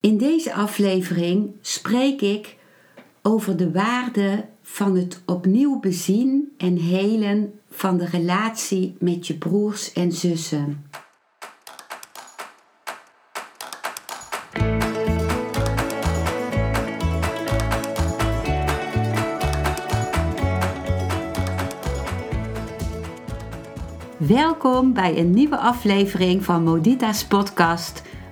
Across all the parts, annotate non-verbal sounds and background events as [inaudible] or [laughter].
In deze aflevering spreek ik over de waarde van het opnieuw bezien en helen van de relatie met je broers en zussen. Welkom bij een nieuwe aflevering van Modita's podcast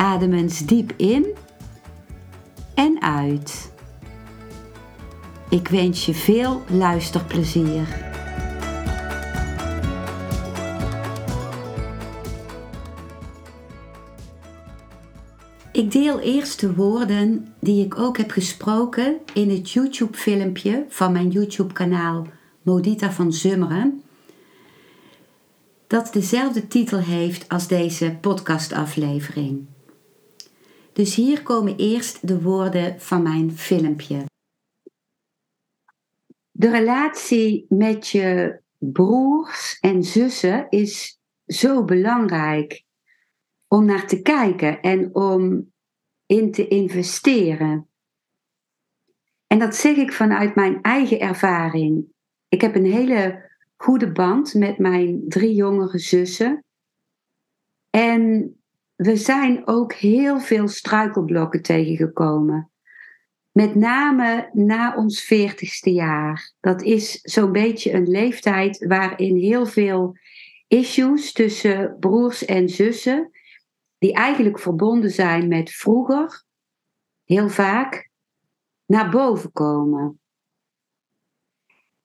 Adem eens diep in en uit. Ik wens je veel luisterplezier. Ik deel eerst de woorden die ik ook heb gesproken in het YouTube-filmpje van mijn YouTube-kanaal Modita van Zummeren dat dezelfde titel heeft als deze podcastaflevering. Dus hier komen eerst de woorden van mijn filmpje. De relatie met je broers en zussen is zo belangrijk om naar te kijken en om in te investeren. En dat zeg ik vanuit mijn eigen ervaring. Ik heb een hele goede band met mijn drie jongere zussen. En we zijn ook heel veel struikelblokken tegengekomen. Met name na ons veertigste jaar. Dat is zo'n beetje een leeftijd waarin heel veel issues tussen broers en zussen, die eigenlijk verbonden zijn met vroeger, heel vaak, naar boven komen.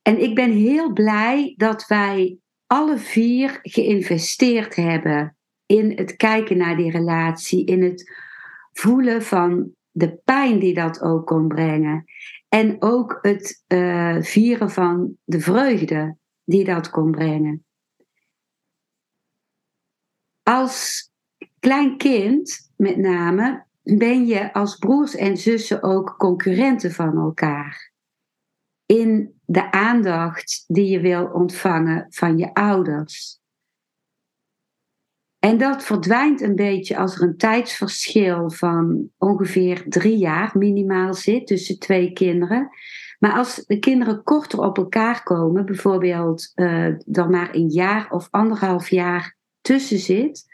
En ik ben heel blij dat wij alle vier geïnvesteerd hebben in het kijken naar die relatie, in het voelen van de pijn die dat ook kon brengen. En ook het uh, vieren van de vreugde die dat kon brengen. Als klein kind, met name, ben je als broers en zussen ook concurrenten van elkaar. In de aandacht die je wil ontvangen van je ouders. En dat verdwijnt een beetje als er een tijdsverschil van ongeveer drie jaar minimaal zit tussen twee kinderen. Maar als de kinderen korter op elkaar komen, bijvoorbeeld uh, er maar een jaar of anderhalf jaar tussen zit,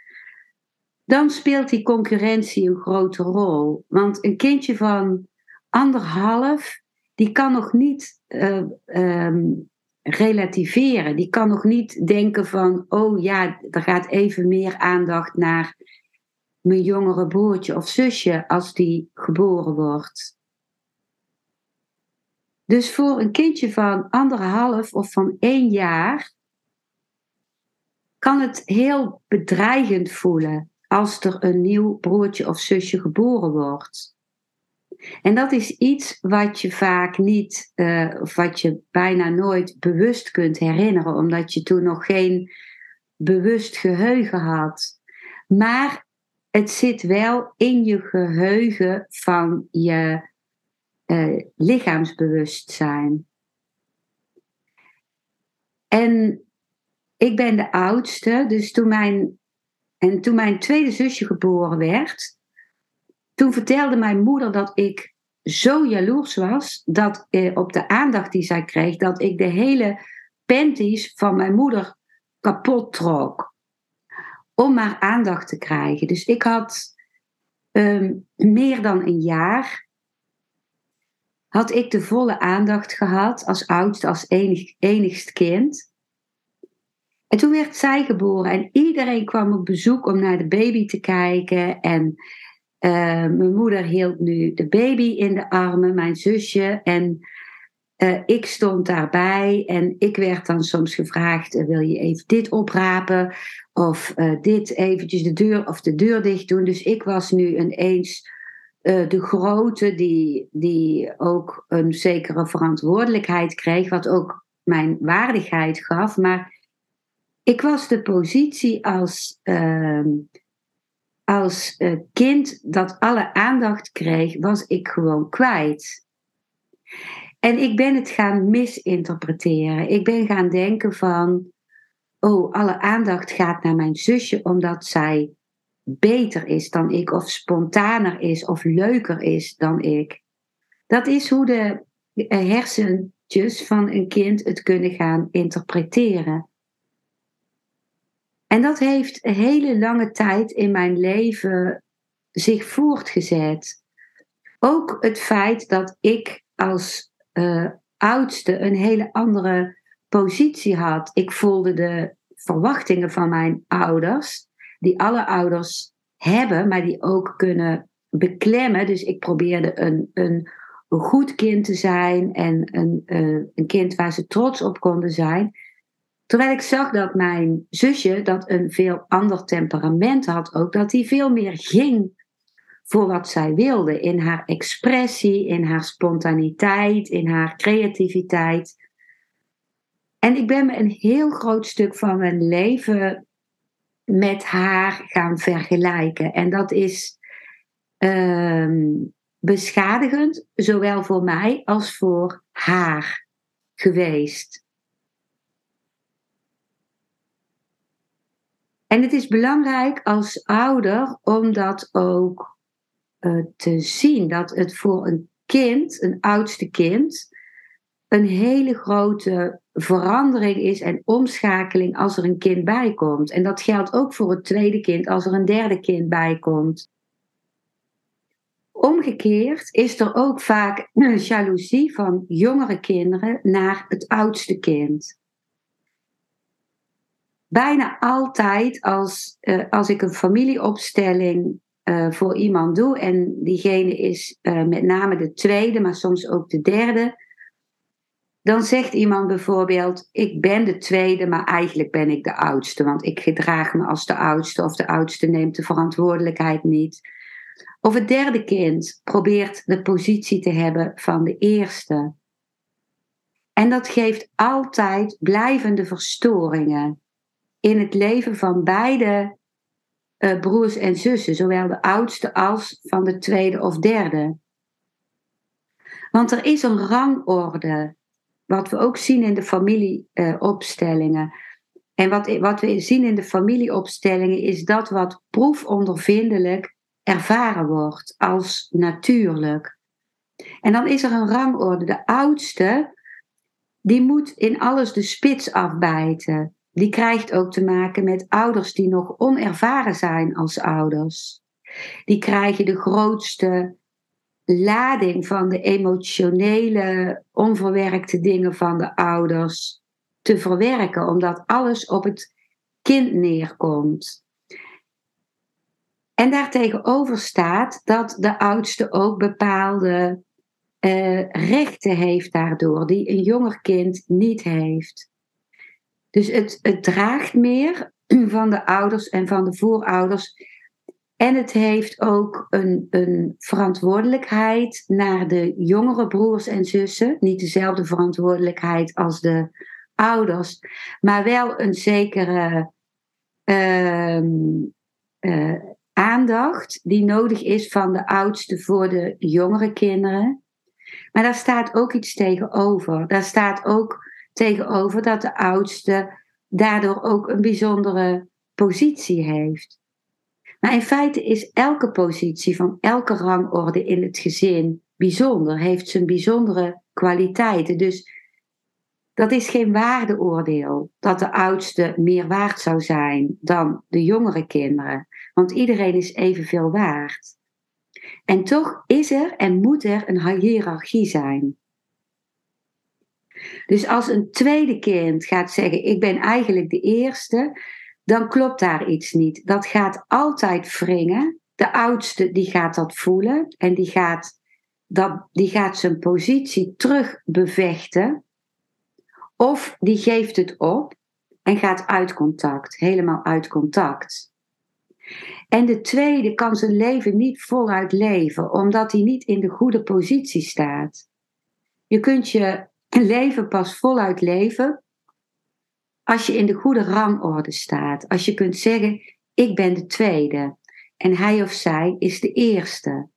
dan speelt die concurrentie een grote rol. Want een kindje van anderhalf die kan nog niet uh, um, relativeren. Die kan nog niet denken van, oh ja, er gaat even meer aandacht naar mijn jongere broertje of zusje als die geboren wordt. Dus voor een kindje van anderhalf of van één jaar kan het heel bedreigend voelen als er een nieuw broertje of zusje geboren wordt. En dat is iets wat je vaak niet, uh, of wat je bijna nooit bewust kunt herinneren, omdat je toen nog geen bewust geheugen had. Maar het zit wel in je geheugen van je uh, lichaamsbewustzijn. En ik ben de oudste, dus toen mijn, en toen mijn tweede zusje geboren werd, toen vertelde mijn moeder dat ik zo jaloers was dat eh, op de aandacht die zij kreeg, dat ik de hele panties van mijn moeder kapot trok. Om maar aandacht te krijgen. Dus ik had ehm, meer dan een jaar. Had ik de volle aandacht gehad als oudste, als enig, enigst kind. En toen werd zij geboren en iedereen kwam op bezoek om naar de baby te kijken. En uh, mijn moeder hield nu de baby in de armen, mijn zusje. En uh, ik stond daarbij en ik werd dan soms gevraagd: uh, wil je even dit oprapen? Of dit eventjes de deur of de deur dicht doen. Dus ik was nu ineens eh, de grote die, die ook een zekere verantwoordelijkheid kreeg, wat ook mijn waardigheid gaf. Maar ik was de positie als, uh, als uh, kind dat alle aandacht kreeg, was ik gewoon kwijt. En ik ben het gaan misinterpreteren. Ik ben gaan denken van, oh, alle aandacht gaat naar mijn zusje omdat zij beter is dan ik, of spontaner is, of leuker is dan ik. Dat is hoe de eh, hersentjes van een kind het kunnen gaan interpreteren. En dat heeft een hele lange tijd in mijn leven zich voortgezet. Ook het feit dat ik als uh, oudste een hele andere positie had. Ik voelde de verwachtingen van mijn ouders, die alle ouders hebben, maar die ook kunnen beklemmen. Dus ik probeerde een, een, goed kind te zijn en een, uh, een kind waar ze trots op konden zijn. Terwijl ik zag dat mijn zusje, dat een veel ander temperament had ook, dat die veel meer ging voor wat zij wilde. In haar expressie, in haar spontaniteit, in haar creativiteit. En ik ben me een heel groot stuk van mijn leven met haar gaan vergelijken. En dat is uh, beschadigend, zowel voor mij als voor haar geweest. En het is belangrijk als ouder om dat ook uh, te zien. Dat het voor een kind, een oudste kind, een hele grote verandering is en omschakeling als er een kind bij komt. En dat geldt ook voor het tweede kind als er een derde kind bij komt. Omgekeerd is er ook vaak jaloezie van jongere kinderen naar het oudste kind. Bijna altijd als, uh, als ik een familieopstelling uh, voor iemand doe, en diegene is uh, met name de tweede, maar soms ook de derde, dan zegt iemand bijvoorbeeld: Ik ben de tweede, maar eigenlijk ben ik de oudste, want ik gedraag me als de oudste, of de oudste neemt de verantwoordelijkheid niet. Of het derde kind probeert de positie te hebben van de eerste. En dat geeft altijd blijvende verstoringen in het leven van beide uh, broers en zussen, zowel de oudste als van de tweede of derde. Want er is een rangorde wat we ook zien in de familieopstellingen. en wat, wat we zien in de familieopstellingen is dat wat proefondervindelijk ervaren wordt als natuurlijk. En dan is er een rangorde. De oudste, die moet in alles de spits afbijten. Die krijgt ook te maken met ouders die nog onervaren zijn als ouders. Die krijgen de grootste lading van de emotionele, onverwerkte dingen van de ouders te verwerken, omdat alles op het kind neerkomt. En daartegenover staat dat de oudste ook bepaalde uh, rechten heeft daardoor, die een jonger kind niet heeft. Dus het, het draagt meer [clears throat] van de ouders en van de voorouders en het heeft ook een, een verantwoordelijkheid naar de jongere broers en zussen. Niet dezelfde verantwoordelijkheid als de ouders, maar wel een zekere uh, uh, aandacht die nodig is van de oudste voor de jongere kinderen. Maar daar staat ook iets tegenover. Daar staat ook tegenover dat de oudste daardoor ook een bijzondere positie heeft. Maar in feite is elke positie van elke rangorde in het gezin bijzonder, heeft zijn bijzondere kwaliteiten. Dus dat is geen waardeoordeel dat de oudste meer waard zou zijn dan de jongere kinderen, want iedereen is evenveel waard. En toch is er en moet er een hiërarchie zijn. Dus als een tweede kind gaat zeggen: Ik ben eigenlijk de eerste, dan klopt daar iets niet. Dat gaat altijd wringen. De oudste die gaat dat voelen en die gaat, dat, die gaat zijn positie terug bevechten. Of die geeft het op en gaat uit contact, helemaal uit contact. En de tweede kan zijn leven niet voluit leven, omdat hij niet in de goede positie staat. Je kunt je leven pas voluit leven als je in de goede rangorde staat. Als je kunt zeggen, ik ben de tweede en hij of zij is de eerste.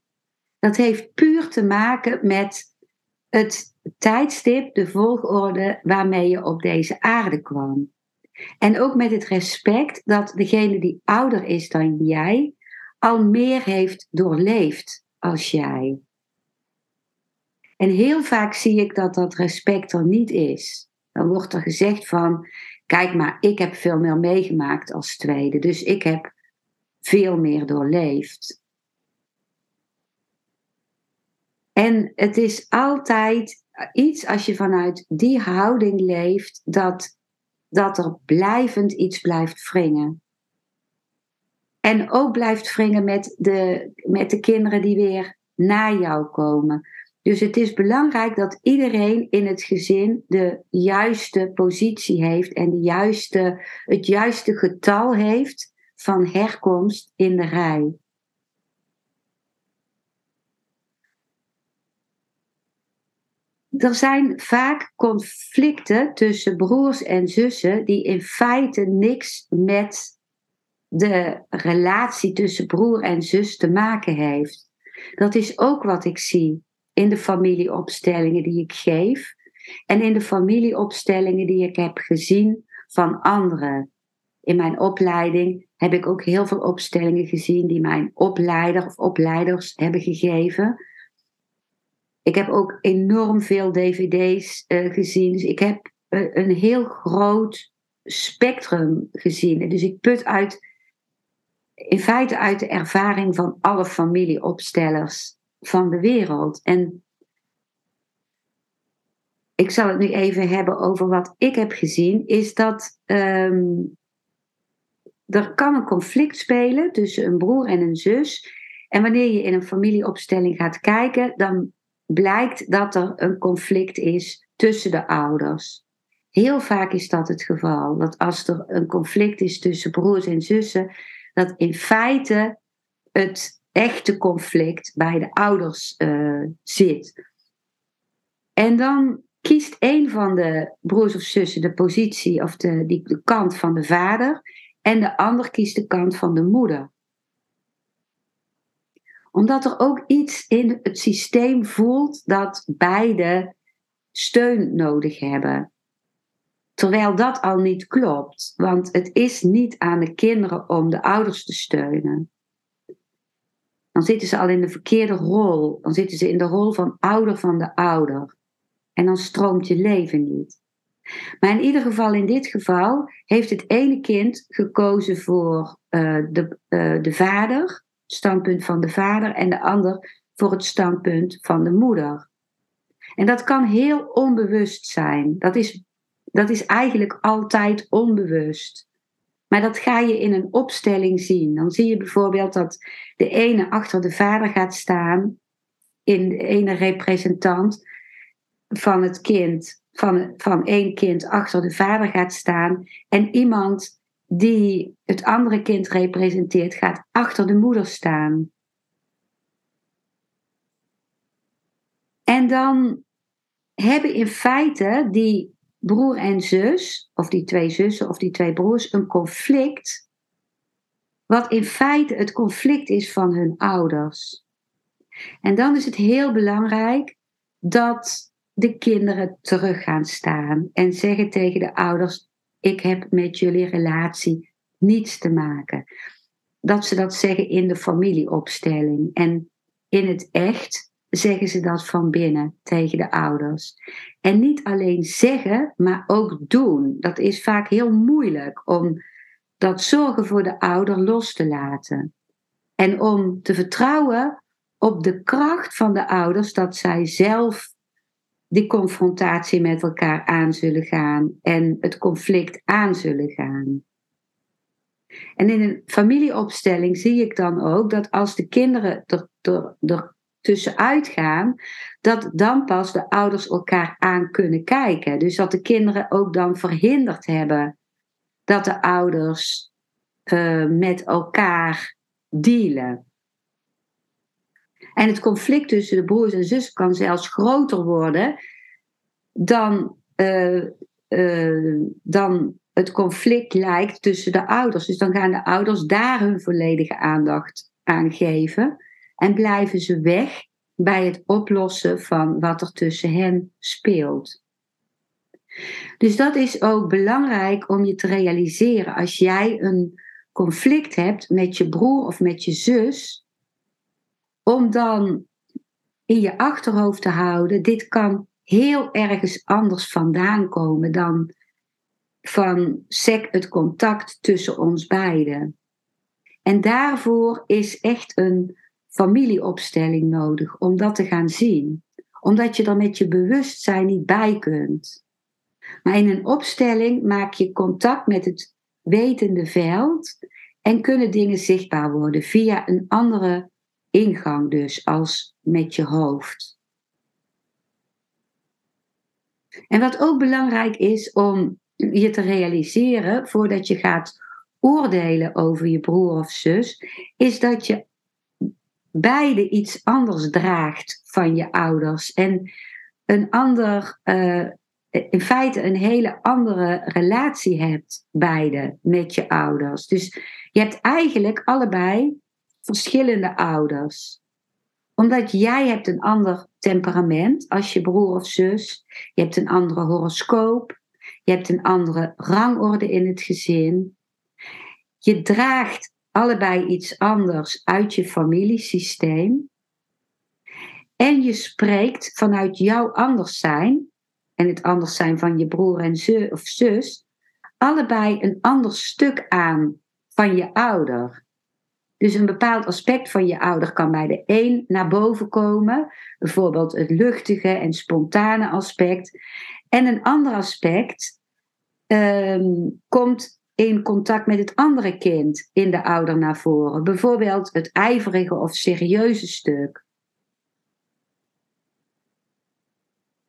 Dat heeft puur te maken met het tijdstip, de volgorde waarmee je op deze aarde kwam. En ook met het respect dat degene die ouder is dan jij al meer heeft doorleefd als jij. En heel vaak zie ik dat dat respect er niet is. Dan wordt er gezegd van, kijk maar, ik heb veel meer meegemaakt als tweede, dus ik heb veel meer doorleefd. En het is altijd iets als je vanuit die houding leeft, dat, dat er blijvend iets blijft wringen. En ook blijft wringen met de, met de kinderen die weer na jou komen. Dus het is belangrijk dat iedereen in het gezin de juiste positie heeft en de juiste, het juiste getal heeft van herkomst in de rij. Er zijn vaak conflicten tussen broers en zussen die in feite niks met de relatie tussen broer en zus te maken heeft. Dat is ook wat ik zie in de familieopstellingen die ik geef en in de familieopstellingen die ik heb gezien van anderen. In mijn opleiding heb ik ook heel veel opstellingen gezien die mijn opleider of opleiders hebben gegeven. Ik heb ook enorm veel dvd's eh, gezien. Dus ik heb uh, een heel groot spectrum gezien. Dus ik put uit, in feite uit de ervaring van alle familieopstellers van de wereld. En ik zal het nu even hebben over wat ik heb gezien, is dat um, er kan een conflict spelen tussen een broer en een zus. En wanneer je in een familieopstelling gaat kijken, dan blijkt dat er een conflict is tussen de ouders. Heel vaak is dat het geval. Dat als er een conflict is tussen broers en zussen, dat in feite het echte conflict bij de ouders uh, zit. En dan kiest een van de broers of zussen de positie of de, die, de kant van de vader en de ander kiest de kant van de moeder. Omdat er ook iets in het systeem voelt dat beide steun nodig hebben. Terwijl dat al niet klopt, want het is niet aan de kinderen om de ouders te steunen. Dan zitten ze al in de verkeerde rol. Dan zitten ze in de rol van ouder van de ouder. En dan stroomt je leven niet. Maar in ieder geval, in dit geval, heeft het ene kind gekozen voor uh, de, uh, de vader, het standpunt van de vader, en de ander voor het standpunt van de moeder. En dat kan heel onbewust zijn. Dat is, dat is eigenlijk altijd onbewust. Maar dat ga je in een opstelling zien. Dan zie je bijvoorbeeld dat de ene achter de vader gaat staan, in de ene representant van het kind van, van één kind achter de vader gaat staan en iemand die het andere kind representeert gaat achter de moeder staan. En dan hebben in feite die broer en zus, of die twee zussen of die twee broers, een conflict, wat in feite het conflict is van hun ouders. En dan is het heel belangrijk dat de kinderen terug gaan staan en zeggen tegen de ouders: Ik heb met jullie relatie niets te maken. Dat ze dat zeggen in de familieopstelling. En in het echt zeggen ze dat van binnen tegen de ouders. En niet alleen zeggen, maar ook doen. Dat is vaak heel moeilijk om dat zorgen voor de ouder los te laten. En om te vertrouwen op de kracht van de ouders dat zij zelf die confrontatie met elkaar aan zullen gaan en het conflict aan zullen gaan. En in een familieopstelling zie ik dan ook dat als de kinderen er, er, er tussenuit gaan, dat dan pas de ouders elkaar aan kunnen kijken. Dus dat de kinderen ook dan verhinderd hebben dat de ouders eh, met elkaar dealen. En het conflict tussen de broers en zussen kan zelfs groter worden dan, uh, uh, dan het conflict lijkt tussen de ouders. Dus dan gaan de ouders daar hun volledige aandacht aan geven en blijven ze weg bij het oplossen van wat er tussen hen speelt. Dus dat is ook belangrijk om je te realiseren als jij een conflict hebt met je broer of met je zus, om dan in je achterhoofd te houden, dit kan heel ergens anders vandaan komen dan van sec het contact tussen ons beiden. En daarvoor is echt een familieopstelling nodig om dat te gaan zien. Omdat je er met je bewustzijn niet bij kunt. Maar in een opstelling maak je contact met het wetende veld en kunnen dingen zichtbaar worden via een andere ingang dus als met je hoofd. En wat ook belangrijk is om je te realiseren voordat je gaat oordelen over je broer of zus, is dat je beide iets anders draagt van je ouders en een ander, uh, in feite een hele andere relatie hebt, beide met je ouders. Dus je hebt eigenlijk allebei verschillende ouders omdat jij hebt een ander temperament als je broer of zus. Je hebt een andere horoscoop. Je hebt een andere rangorde in het gezin. Je draagt allebei iets anders uit je familiesysteem. En je spreekt vanuit jouw anders zijn en het anders zijn van je broer en zus of zus, allebei een ander stuk aan van je ouder. Dus een bepaald aspect van je ouder kan bij de een naar boven komen, bijvoorbeeld het luchtige en spontane aspect. En een ander aspect ehm, komt in contact met het andere kind in de ouder naar voren. Bijvoorbeeld het ijverige of serieuze stuk.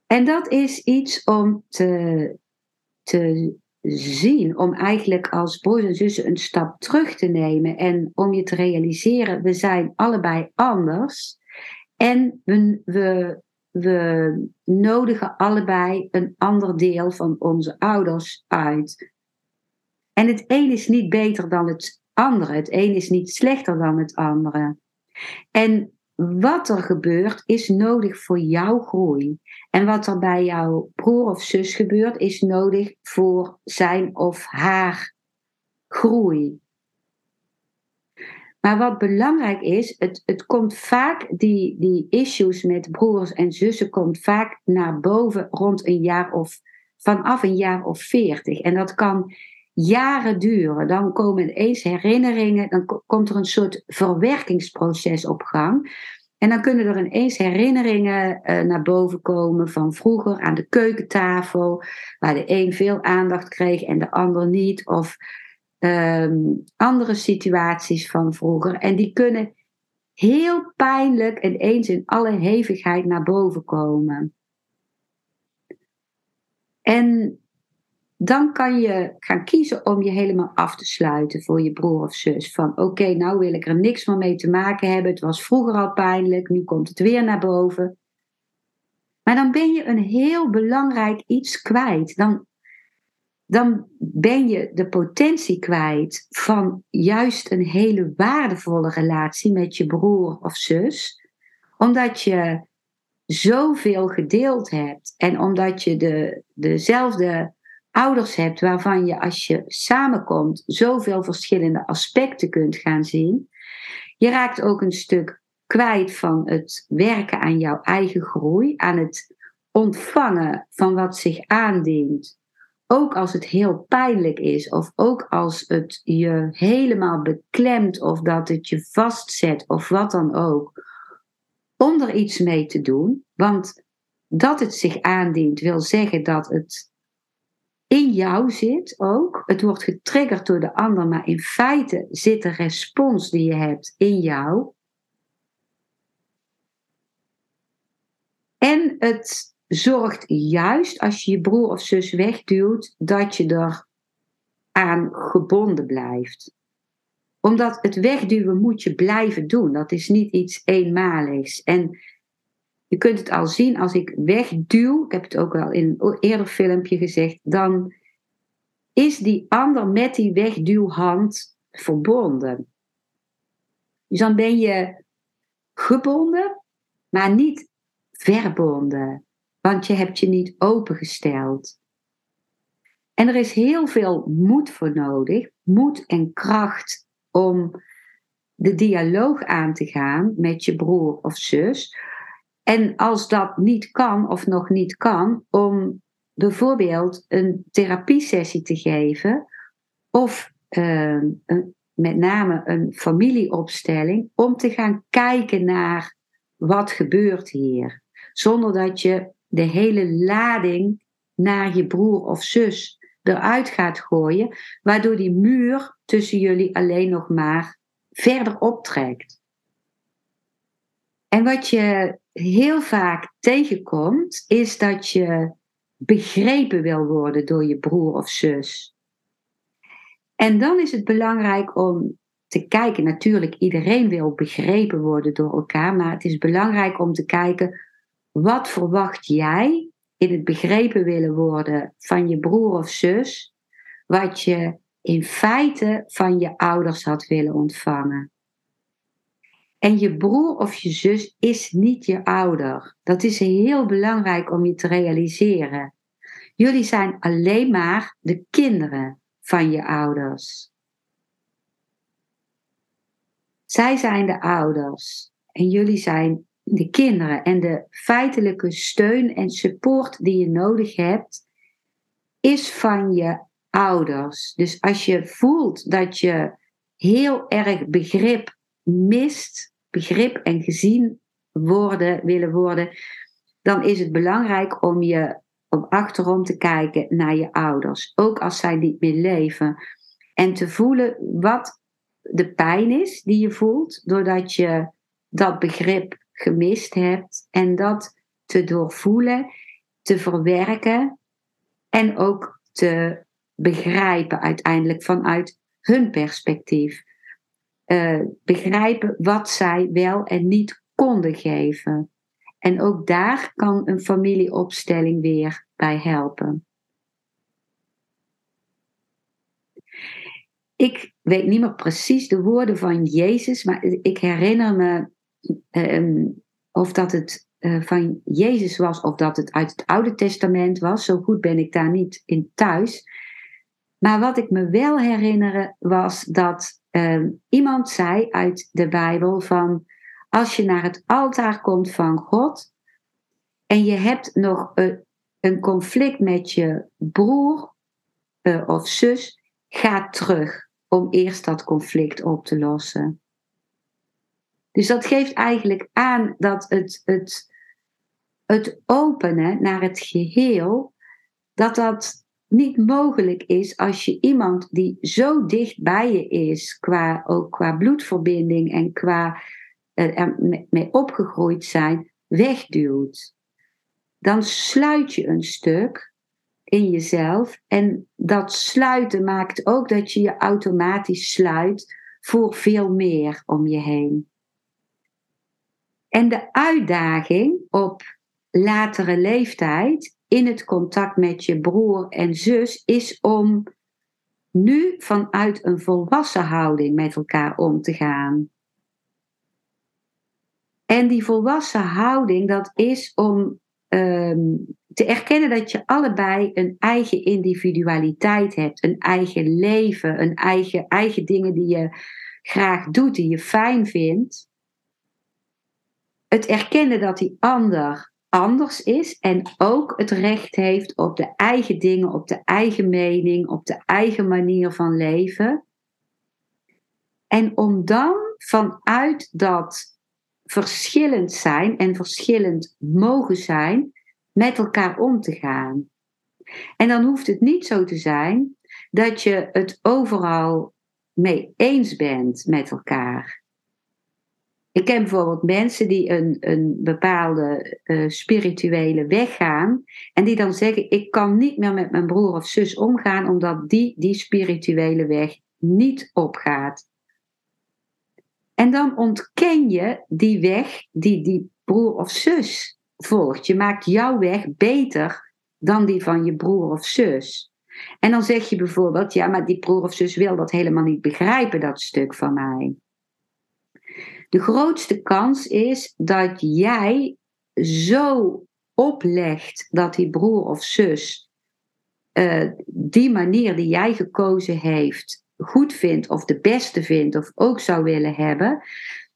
En dat is iets om te, te zien, om eigenlijk als broers en zussen een stap terug te nemen en om je te realiseren, we zijn allebei anders en we, we, we nodigen allebei een ander deel van onze ouders uit. En het een is niet beter dan het andere. Het een is niet slechter dan het andere. En wat er gebeurt is nodig voor jouw groei. En wat er bij jouw broer of zus gebeurt is nodig voor zijn of haar groei. Maar wat belangrijk is, het, het komt vaak, die, die issues met broers en zussen komt vaak naar boven rond een jaar of vanaf een jaar of veertig. En dat kan jaren duren. Dan komen ineens herinneringen, dan komt er een soort verwerkingsproces op gang. En dan kunnen er ineens herinneringen uh, naar boven komen van vroeger aan de keukentafel, waar de een veel aandacht kreeg en de ander niet. Of um, andere situaties van vroeger. En die kunnen heel pijnlijk ineens in alle hevigheid naar boven komen. En dan kan je gaan kiezen om je helemaal af te sluiten voor je broer of zus. Van oké, nou wil ik er niks meer mee te maken hebben. Het was vroeger al pijnlijk, nu komt het weer naar boven. Maar dan ben je een heel belangrijk iets kwijt. Dan, dan ben je de potentie kwijt van juist een hele waardevolle relatie met je broer of zus. Omdat je zoveel gedeeld hebt en omdat je de, dezelfde ouders hebt waarvan je als je samenkomt zoveel verschillende aspecten kunt gaan zien. Je raakt ook een stuk kwijt van het werken aan jouw eigen groei, aan het ontvangen van wat zich aandient. Ook als het heel pijnlijk is, of ook als het je helemaal beklemt, of dat het je vastzet, of wat dan ook, om er iets mee te doen. Want dat het zich aandient wil zeggen dat het in jou zit ook. Het wordt getriggerd door de ander, maar in feite zit de respons die je hebt in jou. En het zorgt juist als je je broer of zus wegduwt, dat je er aan gebonden blijft. Omdat het wegduwen moet je blijven doen. Dat is niet iets eenmaligs. En je kunt het al zien als ik wegduw, ik heb het ook al in een eerder filmpje gezegd, dan is die ander met die wegduwhand verbonden. Dus dan ben je gebonden, maar niet verbonden, want je hebt je niet opengesteld. En er is heel veel moed voor nodig, moed en kracht om de dialoog aan te gaan met je broer of zus. En als dat niet kan of nog niet kan, om bijvoorbeeld een therapiesessie te geven of een, met name een familieopstelling, om te gaan kijken naar wat gebeurt hier. Zonder dat je de hele lading naar je broer of zus eruit gaat gooien, waardoor die muur tussen jullie alleen nog maar verder optrekt. En wat je heel vaak tegenkomt, is dat je begrepen wil worden door je broer of zus. En dan is het belangrijk om te kijken, natuurlijk iedereen wil begrepen worden door elkaar, maar het is belangrijk om te kijken, wat verwacht jij in het begrepen willen worden van je broer of zus, wat je in feite van je ouders had willen ontvangen. En je broer of je zus is niet je ouder. Dat is heel belangrijk om je te realiseren. Jullie zijn alleen maar de kinderen van je ouders. Zij zijn de ouders en jullie zijn de kinderen. En de feitelijke steun en support die je nodig hebt, is van je ouders. Dus als je voelt dat je heel erg begrip mist, begrip en gezien worden, willen worden, dan is het belangrijk om je om achterom te kijken naar je ouders, ook als zij niet meer leven. En te voelen wat de pijn is die je voelt, doordat je dat begrip gemist hebt. En dat te doorvoelen, te verwerken en ook te begrijpen uiteindelijk vanuit hun perspectief. Uh, begrijpen wat zij wel en niet konden geven. En ook daar kan een familieopstelling weer bij helpen. Ik weet niet meer precies de woorden van Jezus, maar ik herinner me uh, of dat het uh, van Jezus was of dat het uit het Oude Testament was. Zo goed ben ik daar niet in thuis. Maar wat ik me wel herinner was dat uh, iemand zei uit de Bijbel van als je naar het altaar komt van God en je hebt nog een, een conflict met je broer uh, of zus, ga terug om eerst dat conflict op te lossen. Dus dat geeft eigenlijk aan dat het, het, het openen naar het geheel, dat dat niet mogelijk is als je iemand die zo dicht bij je is, qua, ook qua bloedverbinding en qua er mee opgegroeid zijn, wegduwt. Dan sluit je een stuk in jezelf en dat sluiten maakt ook dat je je automatisch sluit voor veel meer om je heen. En de uitdaging op latere leeftijd in het contact met je broer en zus is om nu vanuit een volwassen houding met elkaar om te gaan. En die volwassen houding, dat is om ehm, te erkennen dat je allebei een eigen individualiteit hebt, een eigen leven, een eigen, eigen dingen die je graag doet, die je fijn vindt het erkennen dat die ander anders is en ook het recht heeft op de eigen dingen, op de eigen mening, op de eigen manier van leven. En om dan vanuit dat verschillend zijn en verschillend mogen zijn, met elkaar om te gaan. En dan hoeft het niet zo te zijn dat je het overal mee eens bent met elkaar. Ik ken bijvoorbeeld mensen die een, een bepaalde uh, spirituele weg gaan en die dan zeggen: Ik kan niet meer met mijn broer of zus omgaan omdat die die spirituele weg niet opgaat. En dan ontken je die weg die die broer of zus volgt. Je maakt jouw weg beter dan die van je broer of zus. En dan zeg je bijvoorbeeld, ja, maar die broer of zus wil dat helemaal niet begrijpen, dat stuk van mij. De grootste kans is dat jij zo oplegt dat die broer of zus uh, die manier die jij gekozen heeft goed vindt of de beste vindt of ook zou willen hebben,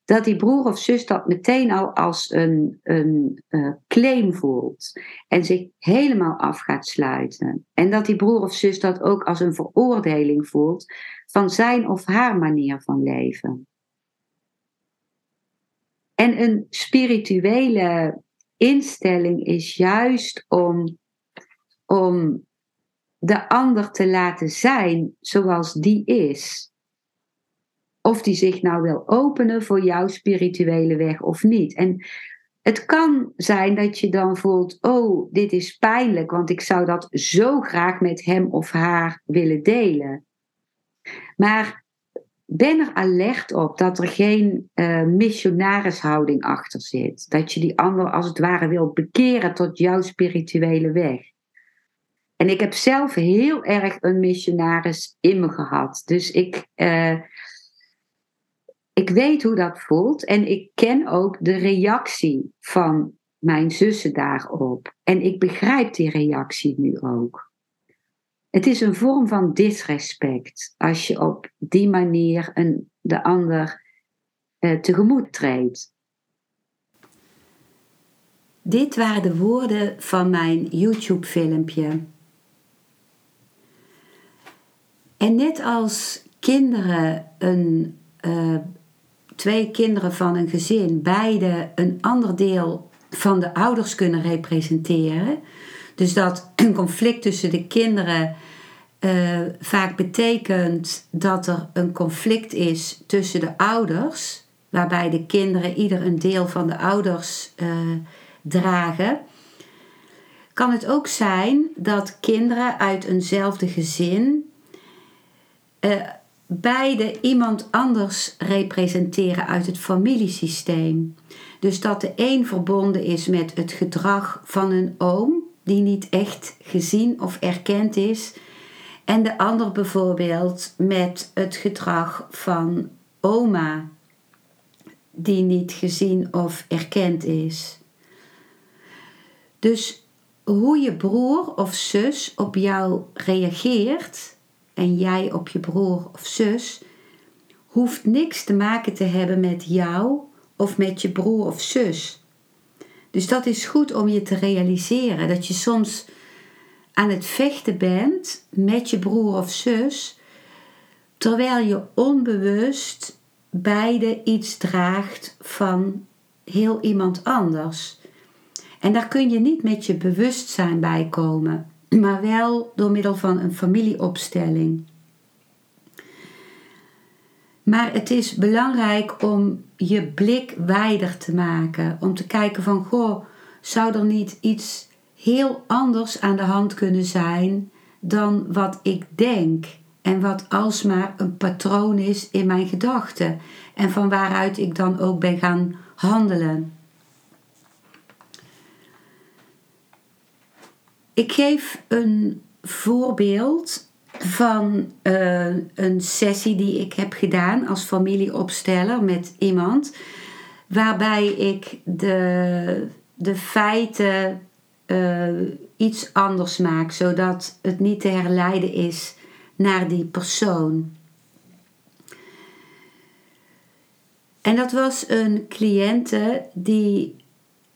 dat die broer of zus dat meteen al als een, een uh, claim voelt en zich helemaal af gaat sluiten. En dat die broer of zus dat ook als een veroordeling voelt van zijn of haar manier van leven. En een spirituele instelling is juist om, om de ander te laten zijn zoals die is. Of die zich nou wil openen voor jouw spirituele weg of niet. En het kan zijn dat je dan voelt: oh, dit is pijnlijk, want ik zou dat zo graag met hem of haar willen delen. Maar ben er alert op dat er geen uh, missionarishouding achter zit. Dat je die ander als het ware wilt bekeren tot jouw spirituele weg. En ik heb zelf heel erg een missionaris in me gehad. Dus ik, uh, ik weet hoe dat voelt. En ik ken ook de reactie van mijn zussen daarop. En ik begrijp die reactie nu ook. Het is een vorm van disrespect als je op die manier een, de ander uh, tegemoet treedt. Dit waren de woorden van mijn YouTube-filmpje. En net als kinderen, een, uh, twee kinderen van een gezin, beide een ander deel van de ouders kunnen representeren. Dus dat een [clears throat] conflict tussen de kinderen uh, vaak betekent dat er een conflict is tussen de ouders, waarbij de kinderen ieder een deel van de ouders uh, dragen. Kan het ook zijn dat kinderen uit eenzelfde gezin uh, beide iemand anders representeren uit het familiesysteem. Dus dat de een verbonden is met het gedrag van een oom, die niet echt gezien of erkend is, en de ander bijvoorbeeld met het gedrag van oma, die niet gezien of erkend is. Dus hoe je broer of zus op jou reageert, en jij op je broer of zus, hoeft niks te maken te hebben met jou of met je broer of zus. Dus dat is goed om je te realiseren dat je soms aan het vechten bent met je broer of zus, terwijl je onbewust beide iets draagt van heel iemand anders. En daar kun je niet met je bewustzijn bij komen maar wel door middel van een familieopstelling. Maar het is belangrijk om je blik wijder te maken, om te kijken van goh, zou er niet iets heel anders aan de hand kunnen zijn dan wat ik denk en wat alsmaar een patroon is in mijn gedachten en van waaruit ik dan ook ben gaan handelen. Ik geef een voorbeeld van uh, een sessie die ik heb gedaan als familieopsteller met iemand, waarbij ik de, de feiten uh, iets anders maak, zodat het niet te herleiden is naar die persoon. En dat was een cliënte die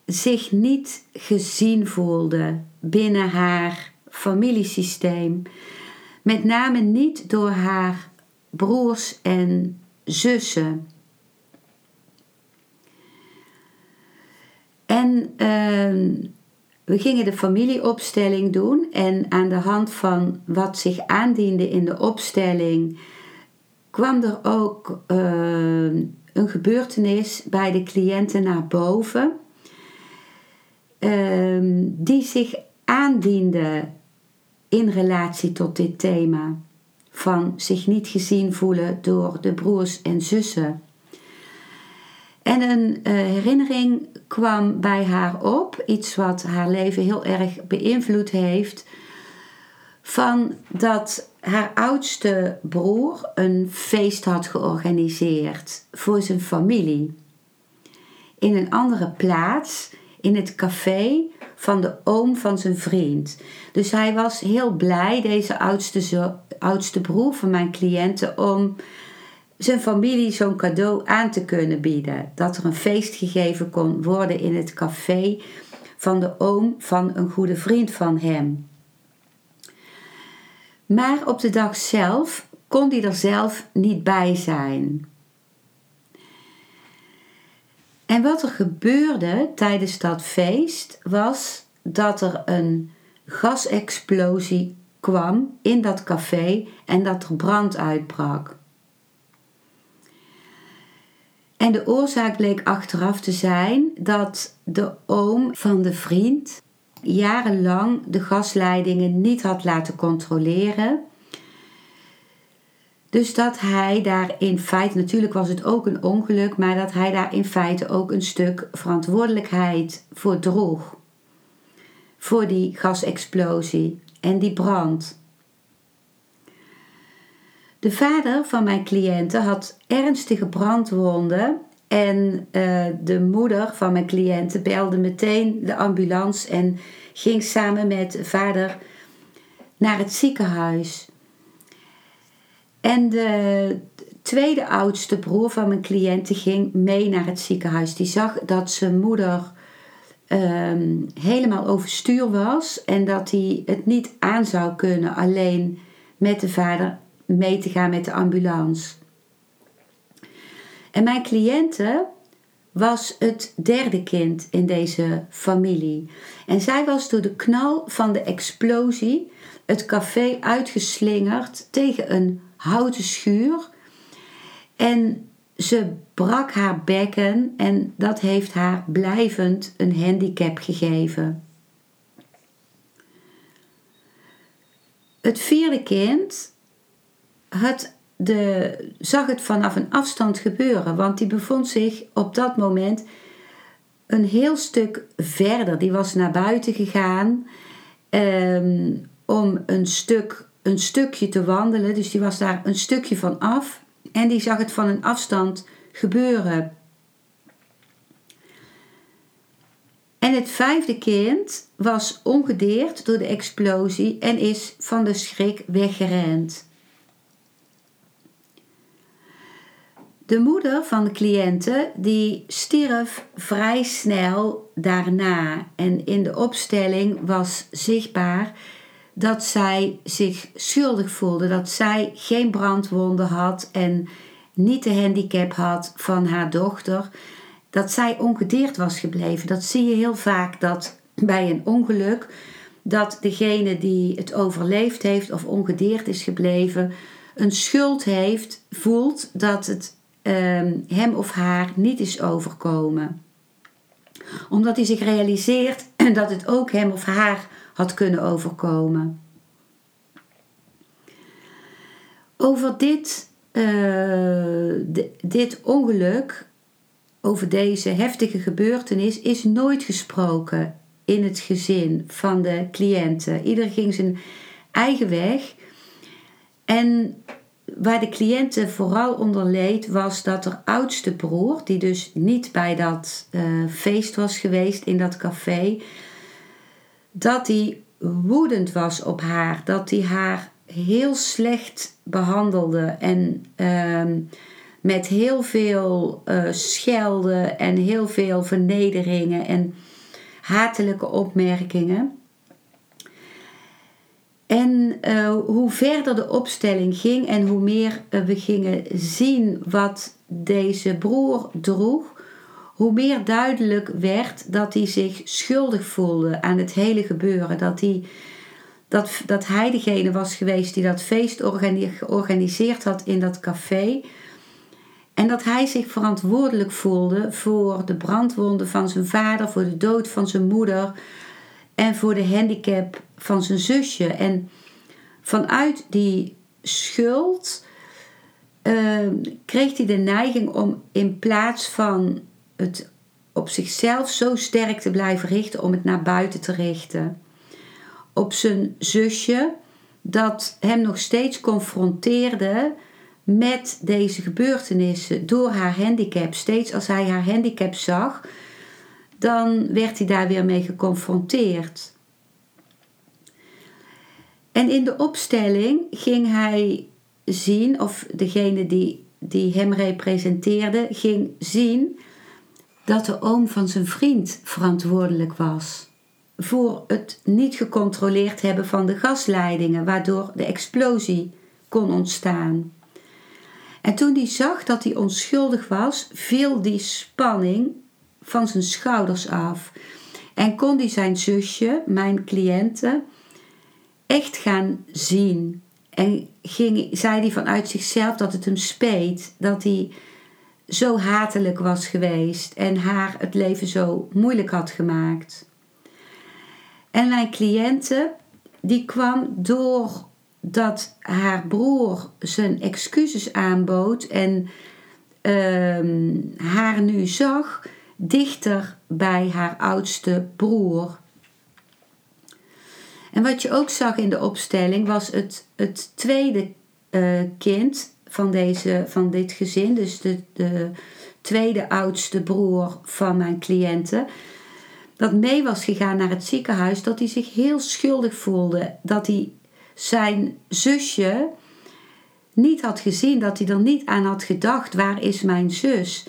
zich niet gezien voelde binnen haar familiesysteem. Met name niet door haar broers en zussen. En uh, we gingen de familieopstelling doen en aan de hand van wat zich aandiende in de opstelling kwam er ook uh, een gebeurtenis bij de cliënten naar boven. Uh, die zich aandiende in relatie tot dit thema van zich niet gezien voelen door de broers en zussen. En een uh, herinnering kwam bij haar op, iets wat haar leven heel erg beïnvloed heeft, van dat haar oudste broer een feest had georganiseerd voor zijn familie. In een andere plaats, in het café van de oom van zijn vriend. Dus hij was heel blij, deze oudste, oudste broer van mijn cliënten, om zijn familie zo'n cadeau aan te kunnen bieden. Dat er een feest gegeven kon worden in het café van de oom van een goede vriend van hem. Maar op de dag zelf kon hij er zelf niet bij zijn. En wat er gebeurde tijdens dat feest was dat er een gasexplosie kwam in dat café en dat er brand uitbrak. En de oorzaak bleek achteraf te zijn dat de oom van de vriend jarenlang de gasleidingen niet had laten controleren. Dus dat hij daar in feite, natuurlijk was het ook een ongeluk, maar dat hij daar in feite ook een stuk verantwoordelijkheid voor droeg. Voor die gasexplosie en die brand. De vader van mijn cliënten had ernstige brandwonden en uh, de moeder van mijn cliënten belde meteen de ambulance en ging samen met vader naar het ziekenhuis. En de tweede oudste broer van mijn cliënten ging mee naar het ziekenhuis. Die zag dat zijn moeder um, helemaal overstuur was en dat hij het niet aan zou kunnen alleen met de vader mee te gaan met de ambulance. En mijn cliënte was het derde kind in deze familie. En zij was door de knal van de explosie het café uitgeslingerd tegen een houten schuur. En ze brak haar bekken en dat heeft haar blijvend een handicap gegeven. Het vierde kind had de, zag het vanaf een afstand gebeuren, want die bevond zich op dat moment een heel stuk verder. Die was naar buiten gegaan ehm, om een, stuk, een stukje te wandelen, dus die was daar een stukje van af en die zag het van een afstand gebeuren. En het vijfde kind was ongedeerd door de explosie en is van de schrik weggerend. De moeder van de cliënte die stierf vrij snel daarna en in de opstelling was zichtbaar dat zij zich schuldig voelde, dat zij geen brandwonden had en niet de handicap had van haar dochter, dat zij ongedeerd was gebleven. Dat zie je heel vaak dat bij een ongeluk dat degene die het overleefd heeft of ongedeerd is gebleven, een schuld heeft, voelt dat het Ehm, hem of haar niet is overkomen. Omdat hij zich realiseert [clears throat] dat het ook hem of haar had kunnen overkomen. Over dit, uh, dit ongeluk, over deze heftige gebeurtenis, is nooit gesproken in het gezin van de cliënten. Ieder ging zijn eigen weg. En waar de cliënte vooral onder leed, was dat er oudste broer, die dus niet bij dat uh, feest was geweest in dat café, dat hij woedend was op haar, dat hij haar heel slecht behandelde en uh, met heel veel uh, schelden en heel veel vernederingen en hatelijke opmerkingen. En uh, hoe verder de opstelling ging en hoe meer uh, we gingen zien wat deze broer droeg, hoe meer duidelijk werd dat hij zich schuldig voelde aan het hele gebeuren. Dat hij, dat, dat hij degene was geweest die dat feest georganiseerd had in dat café. En dat hij zich verantwoordelijk voelde voor de brandwonden van zijn vader, voor de dood van zijn moeder en voor de handicap van zijn zusje. En vanuit die schuld uh, kreeg hij de neiging om in plaats van het op zichzelf zo sterk te blijven richten om het naar buiten te richten. Op zijn zusje, dat hem nog steeds confronteerde met deze gebeurtenissen door haar handicap. Steeds als hij haar handicap zag, dan werd hij daar weer mee geconfronteerd. En in de opstelling ging hij zien, of degene die, die hem representeerde, ging zien dat de oom van zijn vriend verantwoordelijk was voor het niet gecontroleerd hebben van de gasleidingen, waardoor de explosie kon ontstaan. En toen hij zag dat hij onschuldig was, viel die spanning van zijn schouders af. En kon hij zijn zusje, mijn cliënte, echt gaan zien. En ging, zei hij vanuit zichzelf dat het hem speet. Dat hij zo hatelijk was geweest en haar het leven zo moeilijk had gemaakt. En mijn cliënte, die kwam door dat haar broer zijn excuses aanbood en uh, haar nu zag dichter bij haar oudste broer. En wat je ook zag in de opstelling was het, het tweede uh, kind van, deze, van dit gezin, dus de, de tweede oudste broer van mijn cliënten, dat mee was gegaan naar het ziekenhuis, dat hij zich heel schuldig voelde. Dat hij zijn zusje niet had gezien, dat hij er niet aan had gedacht: waar is mijn zus?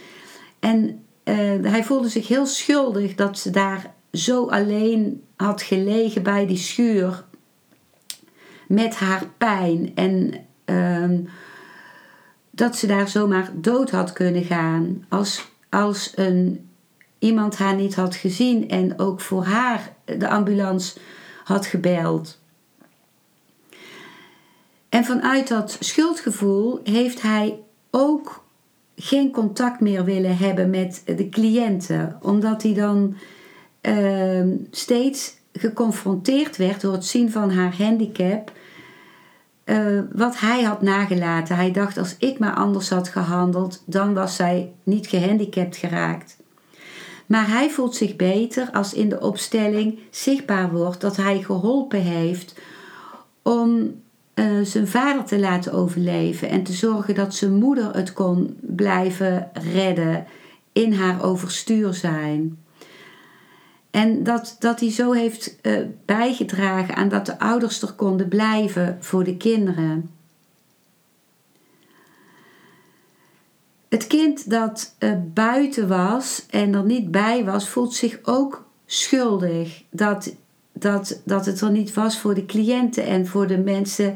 En uh, hij voelde zich heel schuldig dat ze daar zo alleen had gelegen bij die schuur met haar pijn en uh, dat ze daar zomaar dood had kunnen gaan als, als een, iemand haar niet had gezien en ook voor haar de ambulance had gebeld. En vanuit dat schuldgevoel heeft hij ook geen contact meer willen hebben met de cliënten, omdat hij dan uh, steeds geconfronteerd werd door het zien van haar handicap uh, wat hij had nagelaten. Hij dacht, als ik maar anders had gehandeld, dan was zij niet gehandicapt geraakt. Maar hij voelt zich beter als in de opstelling zichtbaar wordt dat hij geholpen heeft om uh, zijn vader te laten overleven en te zorgen dat zijn moeder het kon blijven redden in haar overstuur zijn. En dat, dat hij zo heeft uh, bijgedragen aan dat de ouders er konden blijven voor de kinderen. Het kind dat uh, buiten was en er niet bij was, voelt zich ook schuldig dat, dat, dat het er niet was voor de cliënten en voor de mensen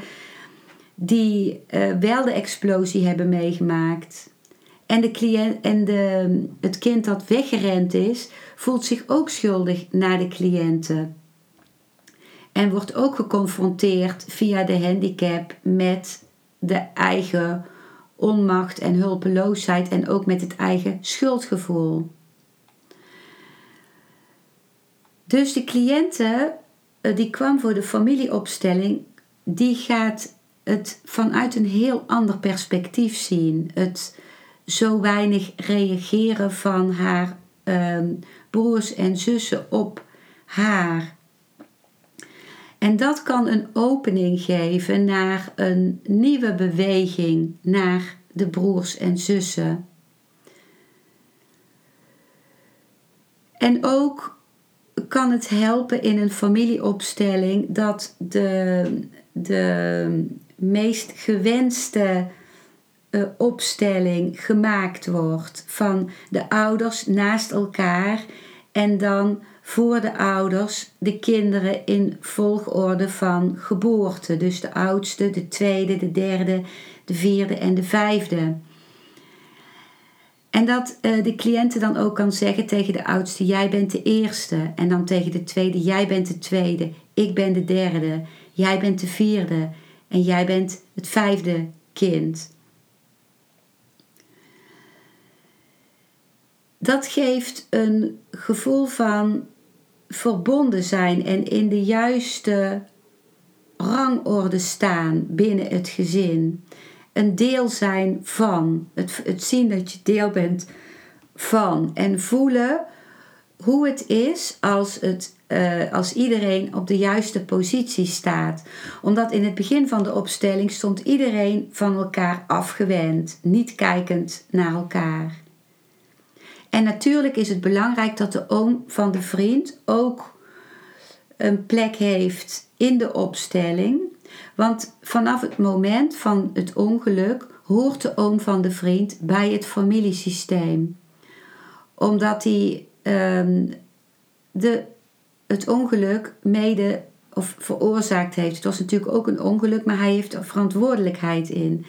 die uh, wel de explosie hebben meegemaakt. En, de cliënt, en de, het kind dat weggerend is, voelt zich ook schuldig naar de cliënten. En wordt ook geconfronteerd via de handicap met de eigen onmacht en hulpeloosheid en ook met het eigen schuldgevoel. Dus de cliënte eh, die kwam voor de familieopstelling, die gaat het vanuit een heel ander perspectief zien. Het zo weinig reageren van haar um, broers en zussen op haar. En dat kan een opening geven naar een nieuwe beweging naar de broers en zussen. En ook kan het helpen in een familieopstelling dat de, de meest gewenste uh, opstelling gemaakt wordt van de ouders naast elkaar en dan voor de ouders de kinderen in volgorde van geboorte. Dus de oudste, de tweede, de derde, de vierde en de vijfde. En dat uh, de cliënten dan ook kan zeggen tegen de oudste: Jij bent de eerste. En dan tegen de tweede: Jij bent de tweede. Ik ben de derde. Jij bent de vierde. En jij bent het vijfde kind. Dat geeft een gevoel van verbonden zijn en in de juiste rangorde staan binnen het gezin. Een deel zijn van. Het, het zien dat je deel bent van en voelen hoe het is als, het, eh, als iedereen op de juiste positie staat. Omdat in het begin van de opstelling stond iedereen van elkaar afgewend, niet kijkend naar elkaar. En natuurlijk is het belangrijk dat de oom van de vriend ook een plek heeft in de opstelling. Want vanaf het moment van het ongeluk hoort de oom van de vriend bij het familiesysteem. Omdat hij um, de, het ongeluk mede of veroorzaakt heeft. Het was natuurlijk ook een ongeluk, maar hij heeft er verantwoordelijkheid in.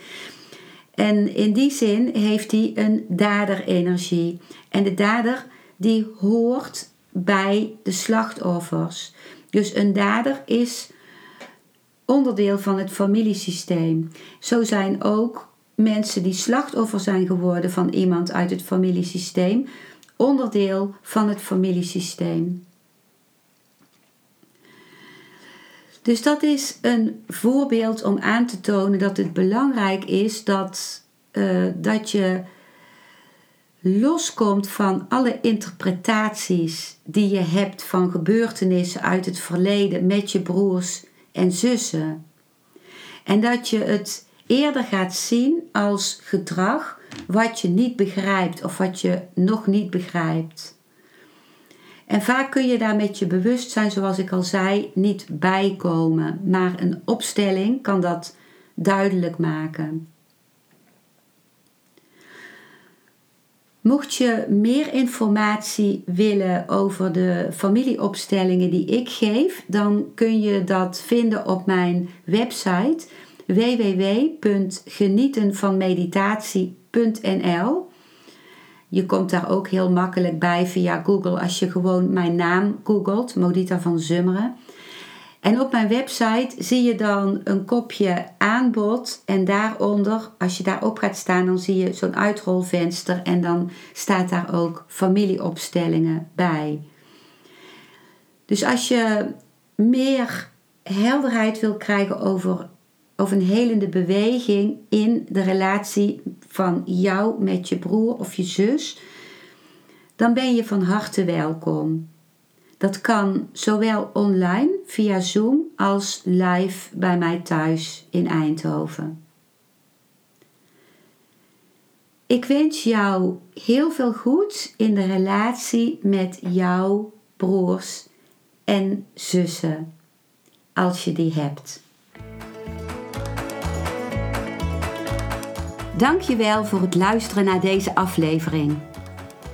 En in die zin heeft hij een daderenergie. En de dader die hoort bij de slachtoffers. Dus een dader is onderdeel van het familiesysteem. Zo zijn ook mensen die slachtoffer zijn geworden van iemand uit het familiesysteem onderdeel van het familiesysteem. Dus dat is een voorbeeld om aan te tonen dat het belangrijk is dat, uh, dat je loskomt van alle interpretaties die je hebt van gebeurtenissen uit het verleden met je broers en zussen. En dat je het eerder gaat zien als gedrag wat je niet begrijpt of wat je nog niet begrijpt. En vaak kun je daar met je bewustzijn, zoals ik al zei, niet bijkomen. Maar een opstelling kan dat duidelijk maken. Mocht je meer informatie willen over de familieopstellingen die ik geef, dan kun je dat vinden op mijn website www.genietenvanmeditatie.nl. Je komt daar ook heel makkelijk bij via Google als je gewoon mijn naam googelt, Modita van Zummeren. En op mijn website zie je dan een kopje aanbod en daaronder, als je daarop gaat staan, dan zie je zo'n uitrolvenster en dan staat daar ook familieopstellingen bij. Dus als je meer helderheid wil krijgen over of een helende beweging in de relatie van jou met je broer of je zus, dan ben je van harte welkom. Dat kan zowel online via Zoom als live bij mij thuis in Eindhoven. Ik wens jou heel veel goeds in de relatie met jouw broers en zussen, als je die hebt. Dankjewel voor het luisteren naar deze aflevering.